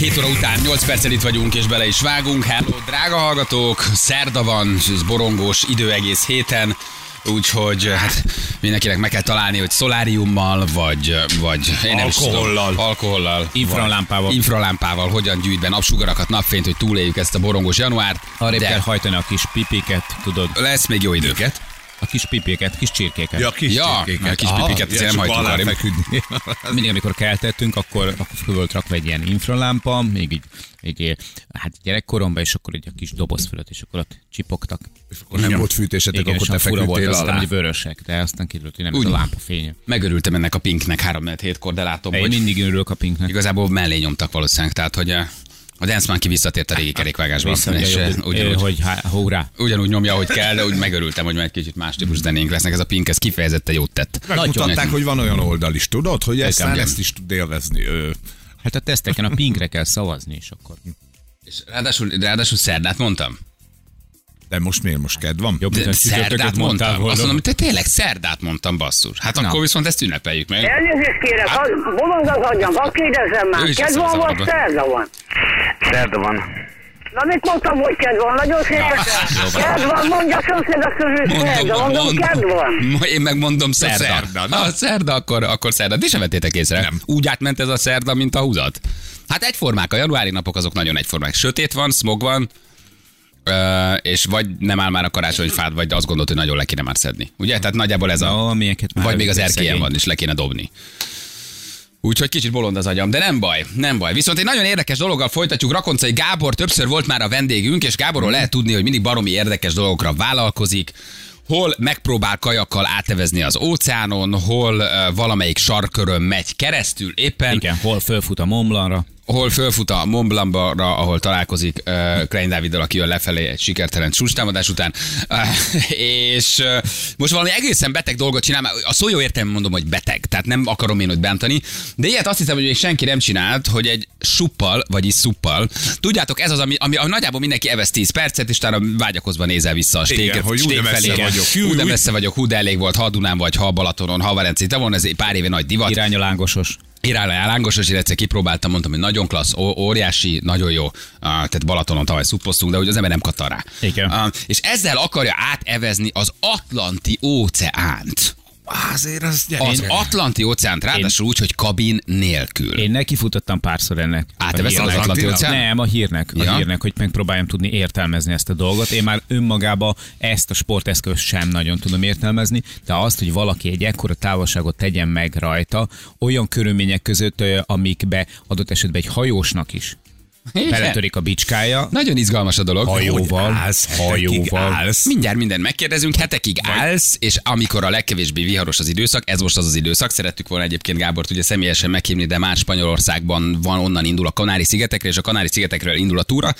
7 óra után 8 perccel itt vagyunk, és bele is vágunk. Hello, drága hallgatók! Szerda van, és borongós idő egész héten. Úgyhogy hát mindenkinek meg kell találni, hogy szoláriummal, vagy, vagy én nem is tudom, Alkohollal. alkohollal, Infralámpával. infralámpával, hogyan gyűjt be napsugarakat, napfényt, hogy túléljük ezt a borongós januárt. De kell hajtani a kis pipiket, tudod, lesz még jó idő. A kis pipiket, kis csirkéket. Ja, kis Ja, csirkéket. mert kis azért ja, nem alá feküdni. Mindig, amikor keltettünk, akkor, akkor föl volt rakva egy ilyen infralámpa, még így, így hát gyerekkoromban, és akkor egy a kis doboz fölött, és akkor ott csipogtak. És akkor nem volt fűtésetek, Igen, akkor te a fura volt, feküdtél aztán, alá. hogy vörösek, de aztán kiderült, hogy nem Úgy. ez a lámpa fénye. Megörültem ennek a pinknek 3 hétkor, de látom, Én hogy mindig örülök a pinknek. igazából mellé nyomtak valószínűleg, tehát hogy eh, a Dance Monkey visszatért a régi kerékvágásba. És eh, hogy, ugyanúgy, hogy hurrá. ugyanúgy nyomja, ahogy kell, de úgy megörültem, hogy már egy kicsit más típus zenénk lesznek. Ez a pink, ez kifejezetten jót tett. Megmutatták, hogy van olyan oldal is, tudod, hogy ezt, ezt is tud élvezni. Hát a teszteken a pinkre kell szavazni, és akkor És ráadásul, ráadásul szerdát mondtam. De most miért most kedv van? jobb, De szerdát mondtam. Azt volna. mondom, hogy te tényleg szerdát mondtam, basszus. Hát Na. akkor viszont ezt ünnepeljük meg. Elnézést kérek, Hát- az bolond az agyam, azt kérdezem Ő már, is kedv azt van mondta vagy maga. szerda van? Szerda van. Na mit mondtam, hogy kedv van? Nagyon szépen. Kedv van, mondja a szomszédok közül szerda, mondom, kedv van. Ma Én megmondom szerda. szerda, na. Ha szerda, akkor, akkor szerda. Ti sem vettétek észre. Nem. Úgy átment ez a szerda, mint a húzat. Hát egyformák, a januári napok azok nagyon egyformák. Sötét van, smog van, ö, és vagy nem áll már a karácsonyfád, vagy azt gondolod, hogy nagyon le kéne már szedni. Ugye? Tehát nagyjából ez a... No, milyenket már Vagy még az erkélyen van, és le kéne dobni. Úgyhogy kicsit bolond az agyam, de nem baj, nem baj. Viszont egy nagyon érdekes dologgal folytatjuk. Rakoncai Gábor többször volt már a vendégünk, és Gáborról lehet tudni, hogy mindig baromi érdekes dolgokra vállalkozik. Hol megpróbál kajakkal átevezni az óceánon, hol uh, valamelyik sarkörön megy keresztül éppen, Igen, hol fölfut a Montblancra. Hol fölfut a Mont Blancra, ahol találkozik uh, Klein Dáviddal, aki jön lefelé egy sikertelen csúcstámadás után. Uh, és uh, most valami egészen beteg dolgot csinál, a szó jó értelme mondom, hogy beteg, tehát nem akarom én, hogy bántani, de ilyet azt hiszem, hogy még senki nem csinált, hogy egy suppal, vagyis szuppal. Tudjátok, ez az, ami, ami, ami nagyjából mindenki evesz 10 percet, és utána vágyakozva nézel vissza a Igen, sték, hogy de messze felé. vagyok. Hú, de messze vagyok, hú, de elég volt, ha Dunán vagy, ha Balatonon, ha a Velencei tavon, ez egy pár éve nagy divat. Irány a lángosos. Irány lángos, és egyszer kipróbáltam, mondtam, hogy nagyon klassz, ó- óriási, nagyon jó. Uh, tehát Balatonon tavaly szuppoztunk, de hogy az ember nem katar rá. Igen. Uh, és ezzel akarja átevezni az Atlanti óceánt. Azért az Az Atlanti óceánt ráadásul úgy, hogy kabin nélkül. Én nekifutottam párszor ennek. Áteveszed A az hírnek. Atlanti óceán? Nem, a hírnek, a Ja. hírnek, hogy megpróbáljam tudni értelmezni ezt a dolgot. Én már önmagába ezt a sporteszközt sem nagyon tudom értelmezni, de azt, hogy valaki egy ekkora távolságot tegyen meg rajta, olyan körülmények között, amikbe adott esetben egy hajósnak is Igen. beletörik a bicskája, Nagyon izgalmas a dolog. hajóval, állsz, hajóval. állsz. Mindjárt mindent megkérdezünk, hetekig állsz, és amikor a legkevésbé viharos az időszak, ez most az az időszak, szerettük volna egyébként Gábort ugye személyesen meghívni, de már Spanyolországban van, onnan indul a Kanári-szigetekre, és a Kanári-szigetekről indul a túra.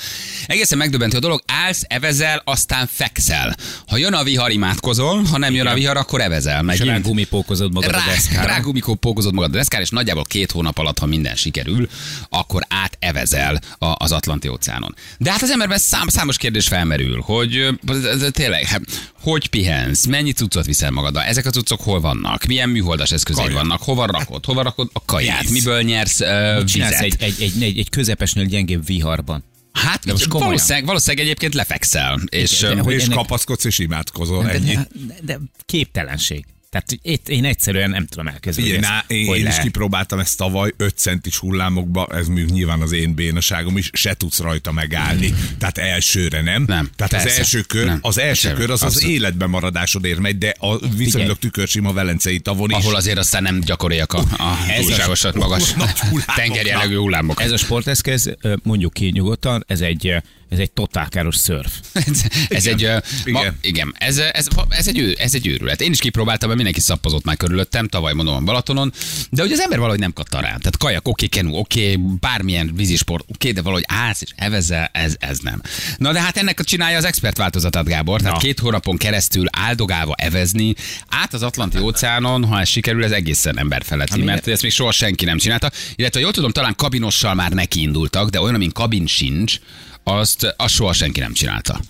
Egészen megdöbbentő a dolog, állsz, evezel, aztán fekszel. Ha jön a vihar, imádkozol, ha nem jön a vihar, akkor evezel. És Megint. rá gumipókozod magad a Rá, deszkára. rá gumikó pókozod magad a deszkára, és nagyjából két hónap alatt, ha minden sikerül, akkor átevezel a- az Atlanti óceánon. De hát az emberben szám, számos kérdés felmerül, hogy tényleg, hát, hogy pihensz, mennyi cuccot viszel magaddal, ezek a cuccok hol vannak, milyen műholdas eszközeid Kaja. vannak, hova rakod, hova rakod a kaját, Víz. miből nyersz uh, Csinálsz vizet. egy, egy, egy, egy, egy közepesnél gyengébb viharban. Hát De most komolyan. valószínűleg, valószínűleg egyébként lefekszel. És, de ö, hogy És ennek- kapaszkodsz és imádkozol, De, ennyi. de, de képtelenség. Tehát itt én egyszerűen nem tudom elképzelni. Figyelj, hogy ná, ez én, én is kipróbáltam ezt tavaly 5 centis hullámokba, ez mondjuk nyilván az én bénaságom is, se tudsz rajta megállni. Tehát elsőre nem. Nem, Tehát az persze. első kör, Nem. az első Semmi. kör az az életben maradásodért megy, de a viszonylag tükörsima velencei tavon is. ahol azért aztán nem gyakoriak a, a Ez túlságosan magas tengerjellegű hullámok. Ez a sporteszköz, mondjuk ki nyugodtan, ez egy, ez egy totálkáros szörf. ez, ez egy, ma, Igen. ez, ez, ez, egy, ez egy őrület. Én is kipróbáltam, mert mindenki szappazott már körülöttem, tavaly mondom a Balatonon, de hogy az ember valahogy nem kattan rá. Tehát kajak, oké, kenu, oké, bármilyen vízisport, oké, de valahogy állsz és evezel, ez, ez nem. Na de hát ennek csinálja az expert változatát, Gábor. Tehát Na. két hónapon keresztül áldogálva evezni, át az Atlanti óceánon, ha ez sikerül, ez egészen emberfeletti, mert ezt még soha senki nem csinálta. Illetve jól tudom, talán kabinossal már neki indultak, de olyan, amin kabin sincs, azt, azt soha senki nem csinálta.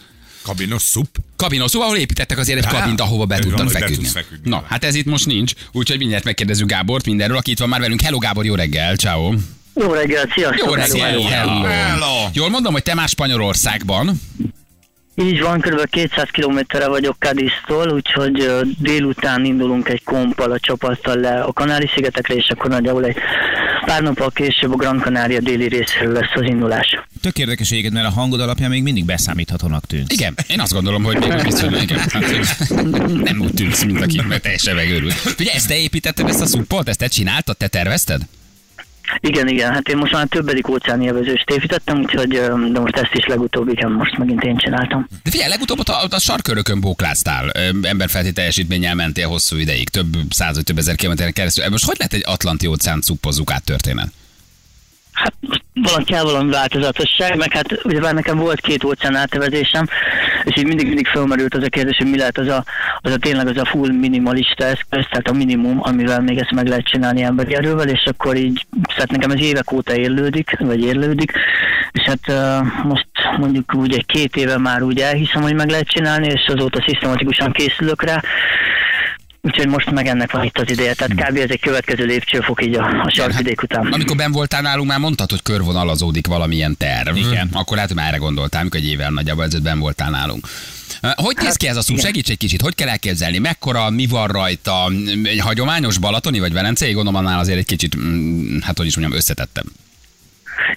Kabinos szup. Kabinos, szóval ahol építettek azért egy kabint, ahova be be feküdni. feküdni. Na, hát ez itt most nincs, úgyhogy mindjárt megkérdezzük Gábort mindenről, aki itt van már velünk. Hello Gábor, jó reggel, ciao. Jó reggelt, sziasztok! Jó hello, reggelt, hello. hello. Hello. Jól mondom, hogy te már Spanyolországban. Így van, kb. 200 kilométerre vagyok Cadiz-tól, úgyhogy délután indulunk egy kompal a csapattal le a Kanári-szigetekre, és akkor nagyjából egy pár nappal később a Gran Canaria déli részéről lesz az indulás. Tök érdekes egyébként, mert a hangod alapján még mindig beszámíthatónak tűnsz. Igen, én azt gondolom, hogy még viszonylag, igen. Hát, nem úgy tűnsz, mint aki mert teljesen megőrült. Ugye ezt te építetted, ezt a szuppot, ezt te csináltad, te tervezted? Igen, igen, hát én most már többedik óceáni élvezőst építettem, úgyhogy de most ezt is legutóbb, igen, most megint én csináltam. De figyelj, legutóbb ott a, a sarkörökön bókláztál, emberfelti teljesítménnyel mentél hosszú ideig, több száz vagy több ezer kilométeren keresztül. Most hogy lehet egy Atlanti óceán szuppozzuk át történet? Hát valami kell valami változatosság, meg hát ugye már nekem volt két óceán átevezésem, és így mindig, mindig felmerült az a kérdés, hogy mi lehet az a, az a tényleg az a full minimalista eszköz, tehát a minimum, amivel még ezt meg lehet csinálni emberi erővel, és akkor így, tehát nekem ez évek óta érlődik, vagy érlődik, és hát uh, most mondjuk úgy egy két éve már úgy elhiszem, hogy meg lehet csinálni, és azóta szisztematikusan készülök rá, Úgyhogy most meg ennek van itt az ideje, tehát kb. ez egy következő lépcsőfok így a, a sarkvidék után. Amikor ben voltál nálunk, már mondtad, hogy körvonalazódik valamilyen terv. Igen. Akkor lehet, hogy már erre gondoltál, amikor egy évvel nagyjából ezelőtt ben voltál nálunk. Hogy néz ki ez a szó? igen. Segíts egy kicsit, hogy kell elképzelni? Mekkora, mi van rajta? Egy hagyományos balatoni vagy velencei? Gondolom annál azért egy kicsit, mm, hát hogy is mondjam, összetettem.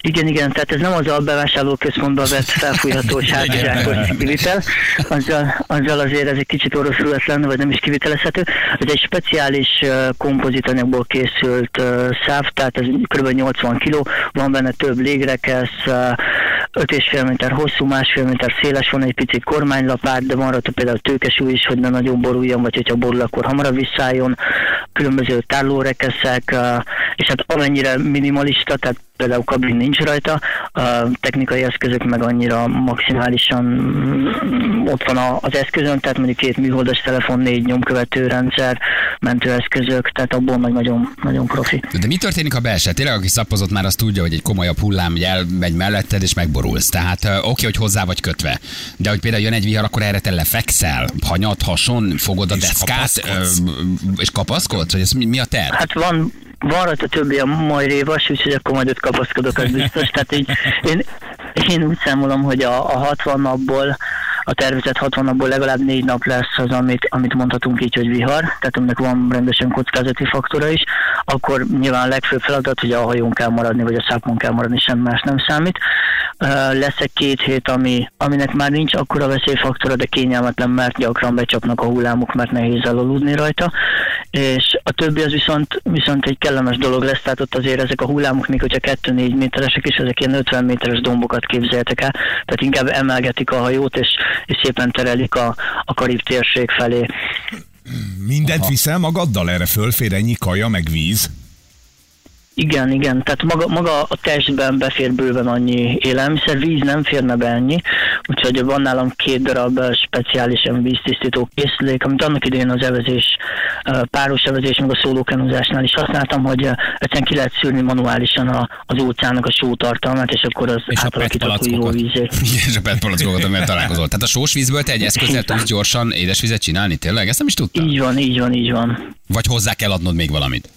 Igen, igen, tehát ez nem az a bevásárlóközpontba vett felfújható sárgazsákos kivitel, azzal, azzal azért ez egy kicsit lenne, vagy nem is kivitelezhető. Ez egy speciális kompozitanyagból készült száv, tehát ez kb. 80 kg, van benne több légrekesz, uh, 5,5 méter hosszú, másfél méter széles, van egy pici kormánylapát, de van rajta például tőkesúly is, hogy ne nagyon boruljon, vagy hogyha borul, akkor hamarabb visszálljon, különböző tárlórekeszek, és hát amennyire minimalista, tehát például kabin nincs rajta, a technikai eszközök meg annyira maximálisan ott van a- az eszközön, tehát mondjuk két műholdas telefon, négy nyomkövető rendszer, mentőeszközök, tehát abból meg nagyon, nagyon profi. De mi történik, ha beesett? Tényleg, aki szappozott már, azt tudja, hogy egy komolyabb hullám hogy elmegy melletted, és megborulsz. Tehát oké, hogy hozzá vagy kötve. De hogy például jön egy vihar, akkor erre te lefekszel, hanyat, hason, fogod a És deszkát, kapaszkodsz. és kapaszkodsz? Vagy ez mi, mi a terv? Hát van, van rajta többi a majd révas, úgyhogy akkor majd ott kapaszkodok, az biztos. Tehát így, én, én úgy számolom, hogy a, a 60 napból a tervezett 60 napból legalább négy nap lesz az, amit, amit mondhatunk így, hogy vihar, tehát aminek van rendesen kockázati faktora is, akkor nyilván a legfőbb feladat, hogy a hajón kell maradni, vagy a szápon kell maradni, sem más nem számít. Lesz egy két hét, ami, aminek már nincs akkora veszélyfaktora, de kényelmetlen, mert gyakran becsapnak a hullámok, mert nehéz elaludni rajta, és a többi az viszont, viszont egy kellemes dolog lesz, tehát ott azért ezek a hullámok, még hogyha 2-4 méteresek is, ezek ilyen 50 méteres dombokat képzeljetek el, tehát inkább emelgetik a hajót, és, és szépen terelik a, a Karib térség felé. Mindent viszel magaddal erre fölfér ennyi kaja, meg víz? Igen, igen, tehát maga, maga a testben befér bőven annyi élelmiszer, víz nem férne be ennyi, úgyhogy van nálam két darab eh, speciálisan víztisztító készülék, amit annak idején az evezés, eh, páros evezés, meg a szólókenuzásnál is használtam, hogy eh, egyszerűen ki lehet szűrni manuálisan a, az óceánnak a sótartalmát, és akkor az És a jó petpalackokat. vízé. És a PET palackokat, amivel találkozol. Tehát a sós vízből te egy eszközzel tudsz gyorsan édesvizet csinálni? Tényleg? Ezt nem is tudtam. Így van, így van, így van. Vagy hozzá kell adnod még valamit?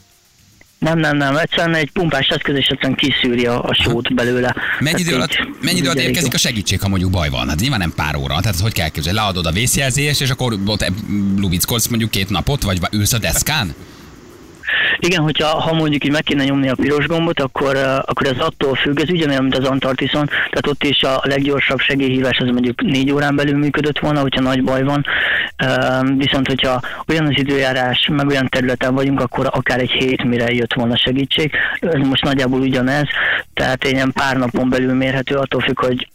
Nem, nem, nem, egyszerűen egy pumpás eszköz, és egyszerűen kiszűri a, a sót belőle. Mennyi idő Tehát alatt, mennyi idő alatt érkezik a segítség, ha mondjuk baj van? Hát nyilván nem pár óra. Tehát hogy kell képzelni? Leadod a vészjelzést, és akkor ott lubickolsz mondjuk két napot, vagy ülsz a deszkán? Igen, hogyha ha mondjuk így meg kéne nyomni a piros gombot, akkor, akkor ez attól függ, ez ugyanolyan, mint az Antarktiszon, tehát ott is a leggyorsabb segélyhívás az mondjuk négy órán belül működött volna, hogyha nagy baj van, viszont hogyha olyan az időjárás, meg olyan területen vagyunk, akkor akár egy hét mire jött volna segítség. Ez most nagyjából ugyanez, tehát egy ilyen pár napon belül mérhető, attól függ, hogy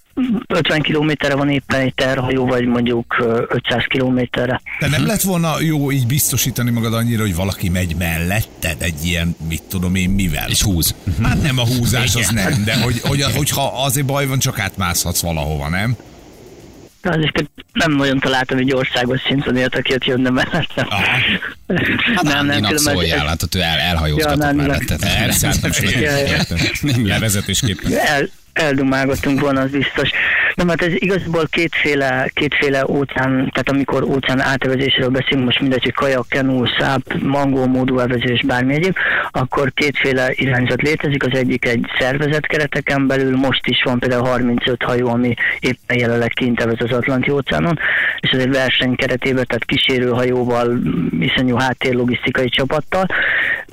50 kilométerre van éppen egy terhajó, vagy mondjuk ö, 500 kilométerre. De nem lett volna jó így biztosítani magad annyira, hogy valaki megy melletted egy ilyen, mit tudom én, mivel? És húz. Hát nem a húzás, az nem, de hogy, hogy, hogyha azért baj van, csak átmászhatsz valahova, nem? De azért nem nagyon találtam egy országos szinten élt, aki ott jönne mellettem. Hát nem, nem, különben szóljál, ez- látod, ő el, elhajózgatott Ja, nem, nem. mellette. Persze, hát nem Ja, ja. sokat Nem lehet. levezetésképpen. El, eldumálgattunk volna, az biztos. Nem, hát ez igazából kétféle, kétféle óceán, tehát amikor óceán átevezésről beszélünk, most mindegy, hogy kajak, kenú, száp, mangó, módú evezés, bármi egyéb, akkor kétféle irányzat létezik. Az egyik egy szervezet kereteken belül, most is van például 35 hajó, ami éppen jelenleg kint evez az Atlanti óceánon, és ez egy verseny keretében, tehát kísérőhajóval, iszonyú háttérlogisztikai csapattal.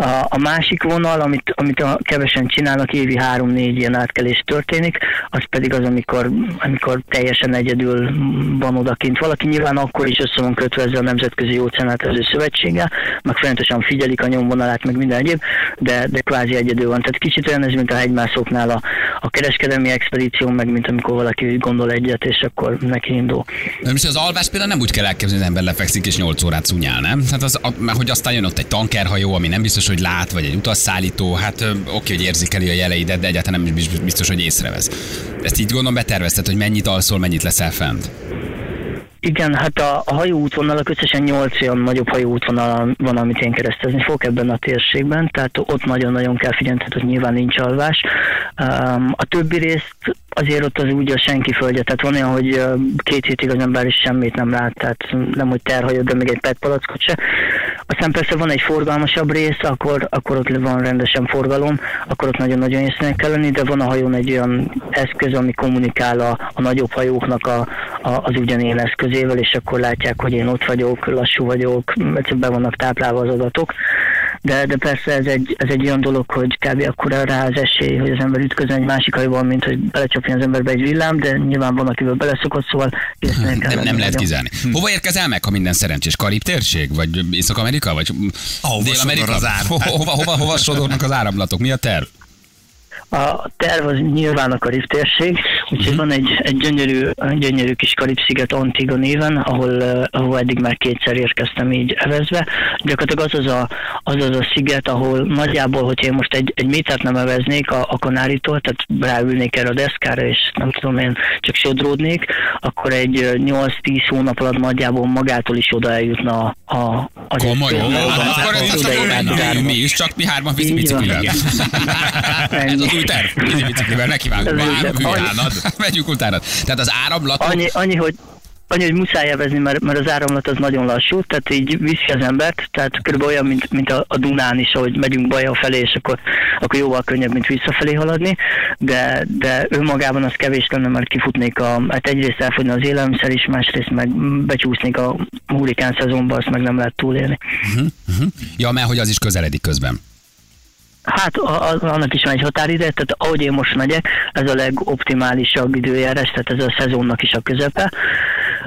A, a másik vonal, amit, amit a kevesen csinálnak, évi három-négy ilyen átkelés történik, az pedig az, amikor, amikor teljesen egyedül van odakint valaki. Nyilván akkor is össze van kötve ezzel a Nemzetközi Óceánátvező Szövetséggel, meg folyamatosan figyelik a nyomvonalát, meg minden egyéb, de, de kvázi egyedül van. Tehát kicsit olyan ez, mint a hegymászóknál a, a kereskedelmi expedíció, meg mint amikor valaki gondol egyet, és akkor neki indul. Nem is az alvás például nem úgy kell elképzelni, hogy az ember lefekszik és 8 órát szunyál, nem? Hát az, hogy aztán jön ott egy tankerhajó, ami nem biztos, hogy lát, vagy egy utasszállító, hát oké, hogy érzékeli a jeleidet, de egyáltalán nem is biztos, hogy észrevesz. Ezt így gondolom betervezted, hogy mennyit alszol, mennyit leszel fent. Igen, hát a, a hajóútvonalak összesen 8 olyan nagyobb hajóútvonal van, amit én keresztezni fogok ebben a térségben, tehát ott nagyon-nagyon kell figyelni, tehát ott nyilván nincs alvás. Um, a többi részt azért ott az úgy a senki földje, tehát van olyan, hogy két hétig az ember is semmit nem lát, tehát nem hogy terhajó, de még egy PET palackot se. Aztán persze van egy forgalmasabb rész, akkor, akkor ott van rendesen forgalom, akkor ott nagyon-nagyon észnél kell lenni, de van a hajón egy olyan eszköz, ami kommunikál a, a nagyobb hajóknak a, a, az ugyanilyen eszközével, és akkor látják, hogy én ott vagyok, lassú vagyok, egyszerűen be vannak táplálva az adatok. De, de persze ez egy, ez egy olyan dolog, hogy kb. akkor rá az esély, hogy az ember ütközön egy másik hajóval, mint hogy belecsapjon az emberbe egy villám, de nyilván van, akivel beleszokott, szóval Nem, nem lehet kizárni. Hova érkezel meg, ha minden szerencsés? Karib térség? Vagy Észak-Amerika? Vagy Dél-Amerika? Hova, hova, hova sodornak az áramlatok? Mi a terv? A terv az nyilván a Karib térség, úgyhogy van egy, egy gyönyörű, gyönyörű kis Karib-sziget Antigua néven, ahol, eh, ahol eddig már kétszer érkeztem így evezve. Gyakorlatilag az az a, az, az a sziget, ahol nagyjából, hogyha én most egy, egy métert nem eveznék a, a Kanárítól, tehát ráülnék erre a deszkára, és nem tudom én, csak sodródnék, akkor egy eh, 8-10 hónap alatt nagyjából magától is oda eljutna a, a, az Komolyan? Hát Akkor mi is, csak mi hárman biciklivel. Ez az új terv. Biciklivel nekivágunk. Utánad. Megyünk utána. Tehát az áramlatok Annyi, annyi, hogy Annyi, hogy muszáj evezni, mert, mert az áramlat az nagyon lassú, tehát így viszi az embert, tehát körülbelül olyan, mint, mint a, a Dunán is, ahogy megyünk Baja felé, és akkor, akkor jóval könnyebb, mint visszafelé haladni, de, de önmagában az kevés lenne, mert kifutnék a, hát egyrészt elfogyna az élelmiszer is, másrészt meg becsúsznék a hurikán szezonba, azt meg nem lehet túlélni. Ja, mert hogy az is közeledik közben. Hát a, a, annak is van egy határideje, tehát ahogy én most megyek, ez a legoptimálisabb időjárás, tehát ez a szezonnak is a közepe.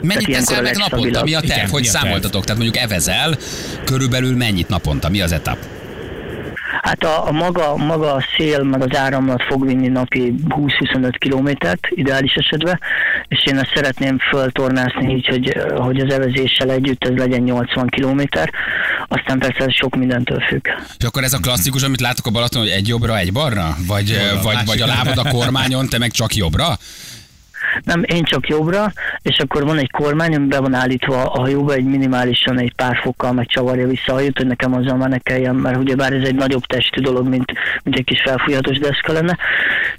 Mennyit teszel meg naponta? Mi a terv? Igen, Hogy mi a terv? számoltatok? Tehát mondjuk evezel, körülbelül mennyit naponta? Mi az etap? Hát a, a maga, maga a szél, meg az áramlat fog vinni napi 20-25 kilométert, ideális esetben, és én ezt szeretném föltornászni így, hogy, hogy az evezéssel együtt ez legyen 80 kilométer, aztán persze ez sok mindentől függ. És akkor ez a klasszikus, amit látok a Balaton, hogy egy jobbra, egy balra? Vagy, Jobbra, vagy, másik. vagy a lábad a kormányon, te meg csak jobbra? Nem, én csak jobbra, és akkor van egy kormány, ami be van állítva a hajóba, egy minimálisan egy pár fokkal meg csavarja vissza a hajót, hogy nekem azzal már ne kelljen, mert ugyebár ez egy nagyobb testű dolog, mint, mint egy kis felfújhatós deszka lenne,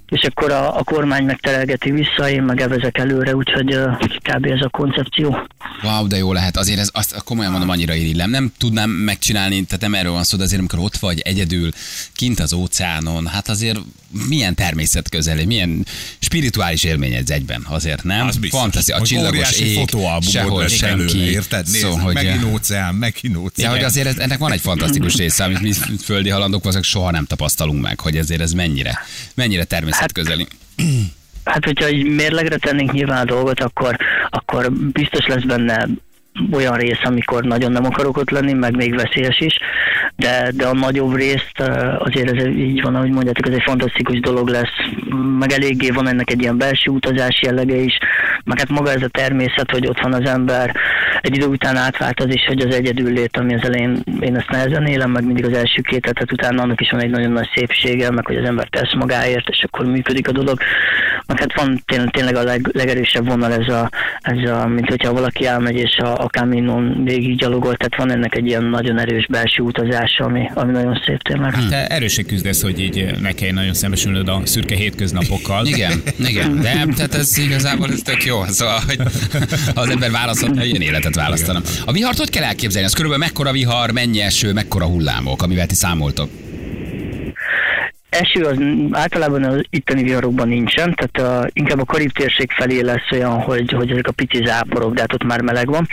és akkor a, a kormány megterelgeti vissza, én meg evezek előre, úgyhogy uh, kb. ez a koncepció. Wow, de jó lehet. Azért ez, azt komolyan mondom, annyira irigylem. Nem tudnám megcsinálni, tehát nem erről van szó, de azért amikor ott vagy egyedül, kint az óceánon, hát azért milyen természet közeli, milyen spirituális élmény ez egyben, azért nem? Az biztos. Fantaszti, a Hogy csillagos ég, sehol senki. Előre, érted? Nézd, Szóval, hogy... megint óceán, megint óceán. Ja, hogy azért ez, ennek van egy fantasztikus része, amit mi földi halandók azok soha nem tapasztalunk meg, hogy ezért ez mennyire, mennyire természetközeli. Hát, hogyha így mérlegre tennénk nyilván a dolgot, akkor, akkor biztos lesz benne olyan rész, amikor nagyon nem akarok ott lenni, meg még veszélyes is, de, de a nagyobb részt eh, azért ez így van, ahogy mondjátok, ez egy fantasztikus dolog lesz, meg eléggé van ennek egy ilyen belső utazás jellege is, meg hát maga ez a természet, hogy ott van az ember, egy idő után átvált az is, hogy az egyedül lét, ami az elején én ezt nehezen élem, meg mindig az első két hetet utána annak is van egy nagyon nagy szépsége, meg hogy az ember tesz magáért, és akkor működik a dolog. Meg hát van tényleg, tényleg a leg, legerősebb vonal ez a, ez a, mint hogyha valaki elmegy és a, a Caminon végig gyalogol, tehát van ennek egy ilyen nagyon erős belső utazása, ami, ami nagyon szép tényleg. Te erősen küzdesz, hogy így ne kelljen nagyon szembesülnöd a szürke hétköznapokkal. Igen, igen, de tehát ez igazából ez tök jó. Szóval, hogy az ember választhat, ilyen életet választana. A vihart hogy kell elképzelni? Az körülbelül mekkora vihar, mennyi eső, mekkora hullámok, amivel ti számoltok? Eső az általában az itteni viharokban nincsen, tehát a, inkább a karib térség felé lesz olyan, hogy, hogy ezek a pici záporok, de hát ott már meleg van.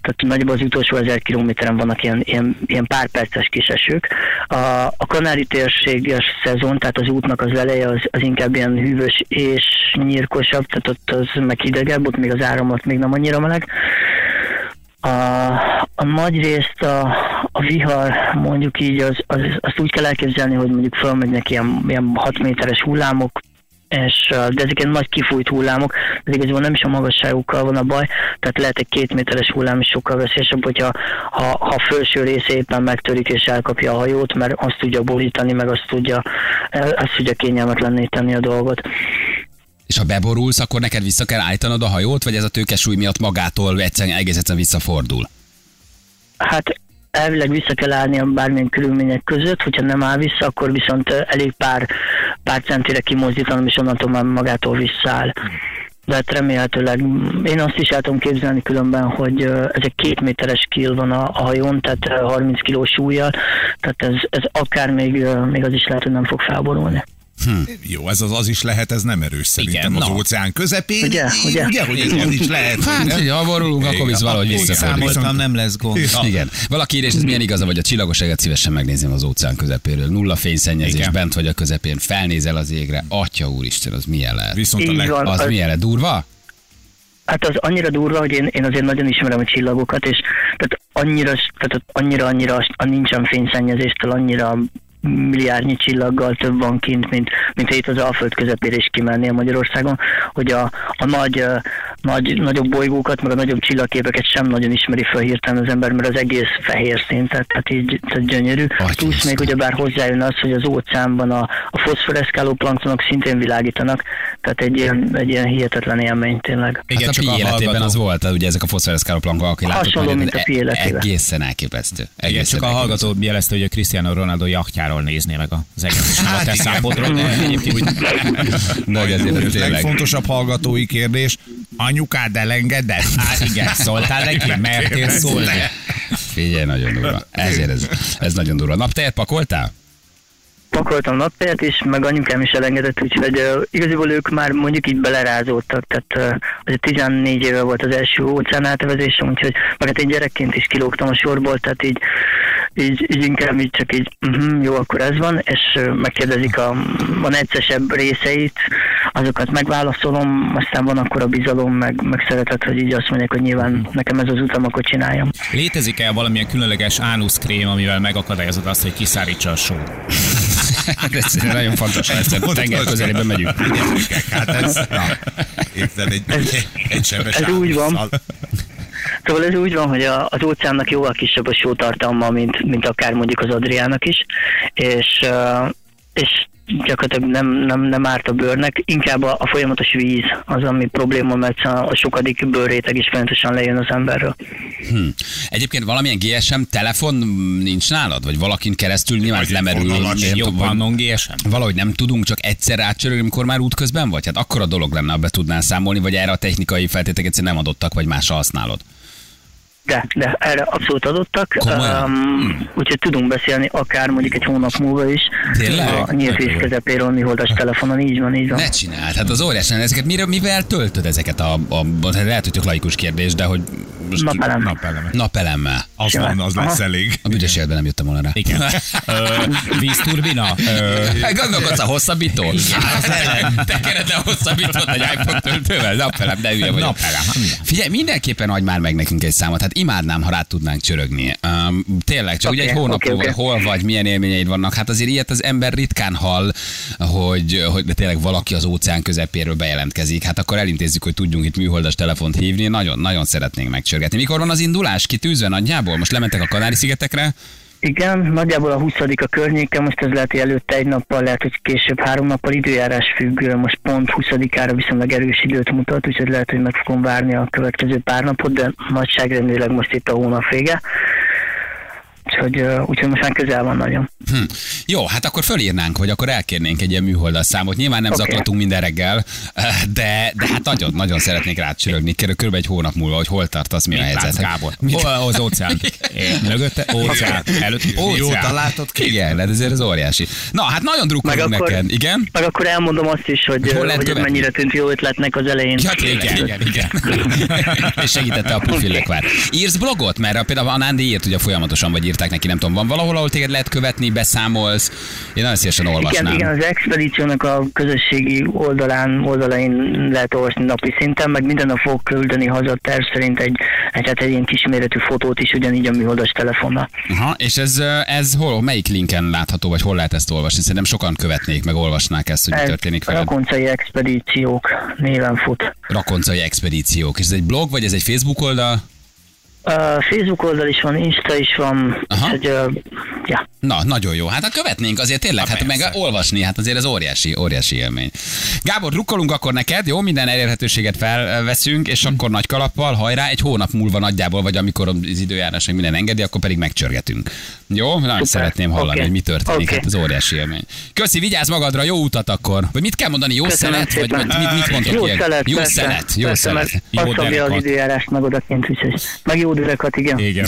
Tehát nagyjából az utolsó ezer kilométeren vannak ilyen, ilyen, ilyen pár perces kis esők. A, a kanári térséges szezon, tehát az útnak az eleje az, az inkább ilyen hűvös és nyírkosabb, tehát ott az meg hidegebb, ott még az áramlat még nem annyira meleg. A, a nagy részt a, a vihar, mondjuk így, az, az, azt úgy kell elképzelni, hogy mondjuk fölmegynek ilyen, ilyen 6 méteres hullámok, és, de ezek ilyen nagy kifújt hullámok, de igazából nem is a magasságukkal van a baj, tehát lehet egy két méteres hullám is sokkal veszélyesebb, hogyha ha, ha a felső része éppen megtörik és elkapja a hajót, mert azt tudja borítani, meg azt tudja, azt tudja kényelmetlenné tenni a dolgot. És ha beborulsz, akkor neked vissza kell állítanod a hajót, vagy ez a tőkesúly miatt magától egyszerűen egész egyszerűen visszafordul? Hát elvileg vissza kell állni bármilyen körülmények között, hogyha nem áll vissza, akkor viszont elég pár, pár centire kimozdítanom, és onnantól már magától visszaáll. De hát remélhetőleg, én azt is el tudom képzelni különben, hogy ezek két méteres kill van a, a hajón, tehát 30 kilós súlyjal, tehát ez, ez akár még, még az is lehet, hogy nem fog felborulni. Hm. Jó, ez az, az is lehet, ez nem erős szerintem Igen, az na. óceán közepén. Ugye, ugye? ugye hogy ez, ez is lehet. Hát, ugye? hogy ha borulunk, akkor visz valahogy. Számoltam, nem lesz gond. Igen. Valaki írja, és ez milyen igaza, vagy a csillagos eget szívesen megnézném az óceán közepéről. Nulla fényszennyezés, Igen. bent vagy a közepén, felnézel az égre. Atya úristen, az milyen lehet? Viszont a leg... Az az- milyen lehet? Durva? Hát az annyira durva, hogy én, én azért nagyon ismerem a csillagokat, és tehát annyira, tehát annyira, annyira a nincsen fényszennyezéstől, annyira milliárdnyi csillaggal több van kint, mint, mint ha itt az Alföld közepére is kimennél Magyarországon, hogy a, a nagy, nagy, nagyobb bolygókat, meg a nagyobb csillagképeket sem nagyon ismeri fel hirtelen az ember, mert az egész fehér szín, tehát, tehát így tehát gyönyörű. Plusz még ugyebár hozzájön az, hogy az óceánban a, a foszforeszkáló planktonok szintén világítanak, tehát egy ilyen, egy ilyen hihetetlen élmény tényleg. Igen, hát a pi életében az volt, ugye ezek a foszforeszkálóplankok, aki látott Hasonló, mint a pi életében. Egészen elképesztő. Igen, Egészen csak a elképesztő. hallgató jelezte, hogy a Cristiano Ronaldo jachtjáról nézné meg az egész, és nem a te számodról, de egyébként úgy ezért ez tényleg. legfontosabb hallgatói kérdés, anyukád elengedett? Hát igen, szóltál neki? Mertél szólni? Figyelj, nagyon durva. Ezért ez, ez nagyon durva. Naptejet pakoltál? pakoltam naptejet is, meg anyukám is elengedett, úgyhogy uh, igazából ők már mondjuk így belerázódtak, tehát uh, az 14 éve volt az első óceán átvezésem, úgyhogy meg hát én gyerekként is kilógtam a sorból, tehát így, így, így inkább így csak így, uh-huh, jó, akkor ez van, és uh, megkérdezik a, a neccesebb részeit, azokat megválaszolom, aztán van akkor a bizalom, meg, meg szeretet, hogy így azt mondják, hogy nyilván nekem ez az utam, akkor csináljam. Létezik-e valamilyen különleges ánuszkrém, amivel megakadályozod azt, hogy kiszárítsa a só? ez nagyon fontos, a tenger közelében megyünk. Hát ez, na, érted, egy, egy, egy sebes ez úgy van. Szóval ez úgy van, hogy a, az óceánnak jóval kisebb a sótartalma, mint, mint akár mondjuk az Adriának is, és, és gyakorlatilag nem, nem, nem árt a bőrnek, inkább a, a folyamatos víz az, ami probléma, mert a, a sokadik bőrréteg is folyamatosan lejön az emberről. Hm. Egyébként valamilyen GSM telefon nincs nálad? Vagy valakin keresztül nyilván Vagy lemerül. vonalas. nem Jobb tudom, vagy- van GSM? Valahogy nem tudunk csak egyszer átcsörölni, amikor már útközben vagy? Hát akkor a dolog lenne, ha be tudnál számolni, vagy erre a technikai feltétek egyszerűen nem adottak, vagy másra használod. De, de erre abszolút adottak, Komolyan? um, úgyhogy tudunk beszélni akár mondjuk egy hónap múlva is. Tényleg? A nyílt víz közepéről műholdas telefonon, így van, így van. Ne csináld, hát az óriási, ezeket mire, mivel töltöd ezeket a, a, a lehet, hogy tök laikus kérdés, de hogy Napelem. Napeleme. Napelemmel. Az van, az lesz Aha. elég. A büdös életben nem jöttem volna rá. Igen. Vízturbina? Hát Gondolkodsz a hosszabbító? Tekered le a hosszabbítót egy iPhone töltővel? Napelem, de hülye vagyok. Napelem, hát. Figyelj, mindenképpen adj már meg nekünk egy számot. Hát imádnám, ha rá tudnánk csörögni. Um, tényleg, csak ugye egy hónap oké. hol vagy, milyen élményeid vannak. Hát azért ilyet az ember ritkán hall, hogy, hogy de tényleg valaki az óceán közepéről bejelentkezik. Hát akkor elintézzük, hogy tudjunk itt műholdas telefont hívni. Nagyon, nagyon szeretnénk megcsörgetni. Mikor van az indulás? Kitűzve nagyjából? Most lementek a Kanári-szigetekre? Igen, nagyjából a 20 a környéke, most ez lehet, hogy előtte egy nappal, lehet, hogy később három nappal időjárás függ, most pont 20-ára viszonylag erős időt mutat, úgyhogy lehet, hogy meg fogom várni a következő pár napot, de nagyságrendileg most itt a hónap vége. Úgyhogy, úgyhogy most már közel van nagyon. Hm. Jó, hát akkor fölírnánk, vagy akkor elkérnénk egy ilyen műholdas számot. Nyilván nem Oké. zaklatunk minden reggel, de, de hát nagyon, nagyon szeretnék rád csörögni. Körülbelül egy hónap múlva, hogy hol tartasz, mi a Mit látsz, helyzet. Gábor? Mit? Hol az óceán? Mögötte óceán. Előtt óceán. látod ki? Igen, hát ezért ez óriási. Na, hát nagyon drukkolunk Meg akkor- neked. Igen? Meg akkor elmondom azt is, hogy, Hol hogy mennyire tűnt jó ötletnek az elején. Ja, igen, igen, igen. És segítette a pufillekvár. Írsz blogot? Mert például a Nándi írt, ugye folyamatosan, vagy írták neki, nem tudom, van valahol, ahol téged lehet követni, beszámolsz. Én nagyon szívesen Igen, olvasnám. igen, az expedíciónak a közösségi oldalán, oldalain lehet olvasni napi szinten, meg minden nap fogok küldeni haza terv szerint egy, egy, hát egy ilyen kisméretű fotót is, ugyanígy a műholdas telefonnal. Aha, és ez, ez hol, melyik linken látható, vagy hol lehet ezt olvasni? Szerintem sokan követnék, meg olvasnák ezt, hogy mi Ez történik veled. Rakoncai expedíciók néven fut. Rakoncai expedíciók. És ez egy blog, vagy ez egy Facebook oldal? Uh, Facebook oldal is van, Insta is van, Aha. úgyhogy uh, ja. Na, nagyon jó. Hát ha követnénk azért tényleg, hát meg persze. olvasni, hát azért ez óriási, óriási élmény. Gábor, drukkolunk akkor neked, jó? Minden elérhetőséget felveszünk, és akkor nagy kalappal, hajrá, egy hónap múlva nagyjából, vagy amikor az időjárás meg minden engedi, akkor pedig megcsörgetünk. Jó? Nagyon szeretném hallani, Oké. hogy mi történik, Oké. hát ez óriási élmény. Köszi, vigyázz magadra, jó utat akkor. Vagy mit kell mondani, jó Köszönöm szelet? Vagy, vagy szépen. mit, mit mondtok Jó ilyen? szelet, Jó persze, szelet, jó persze, szelet. Meg Jó azt szabja az derekat. időjárást meg odakint, úgyhogy meg jó derekat, igen. Igen.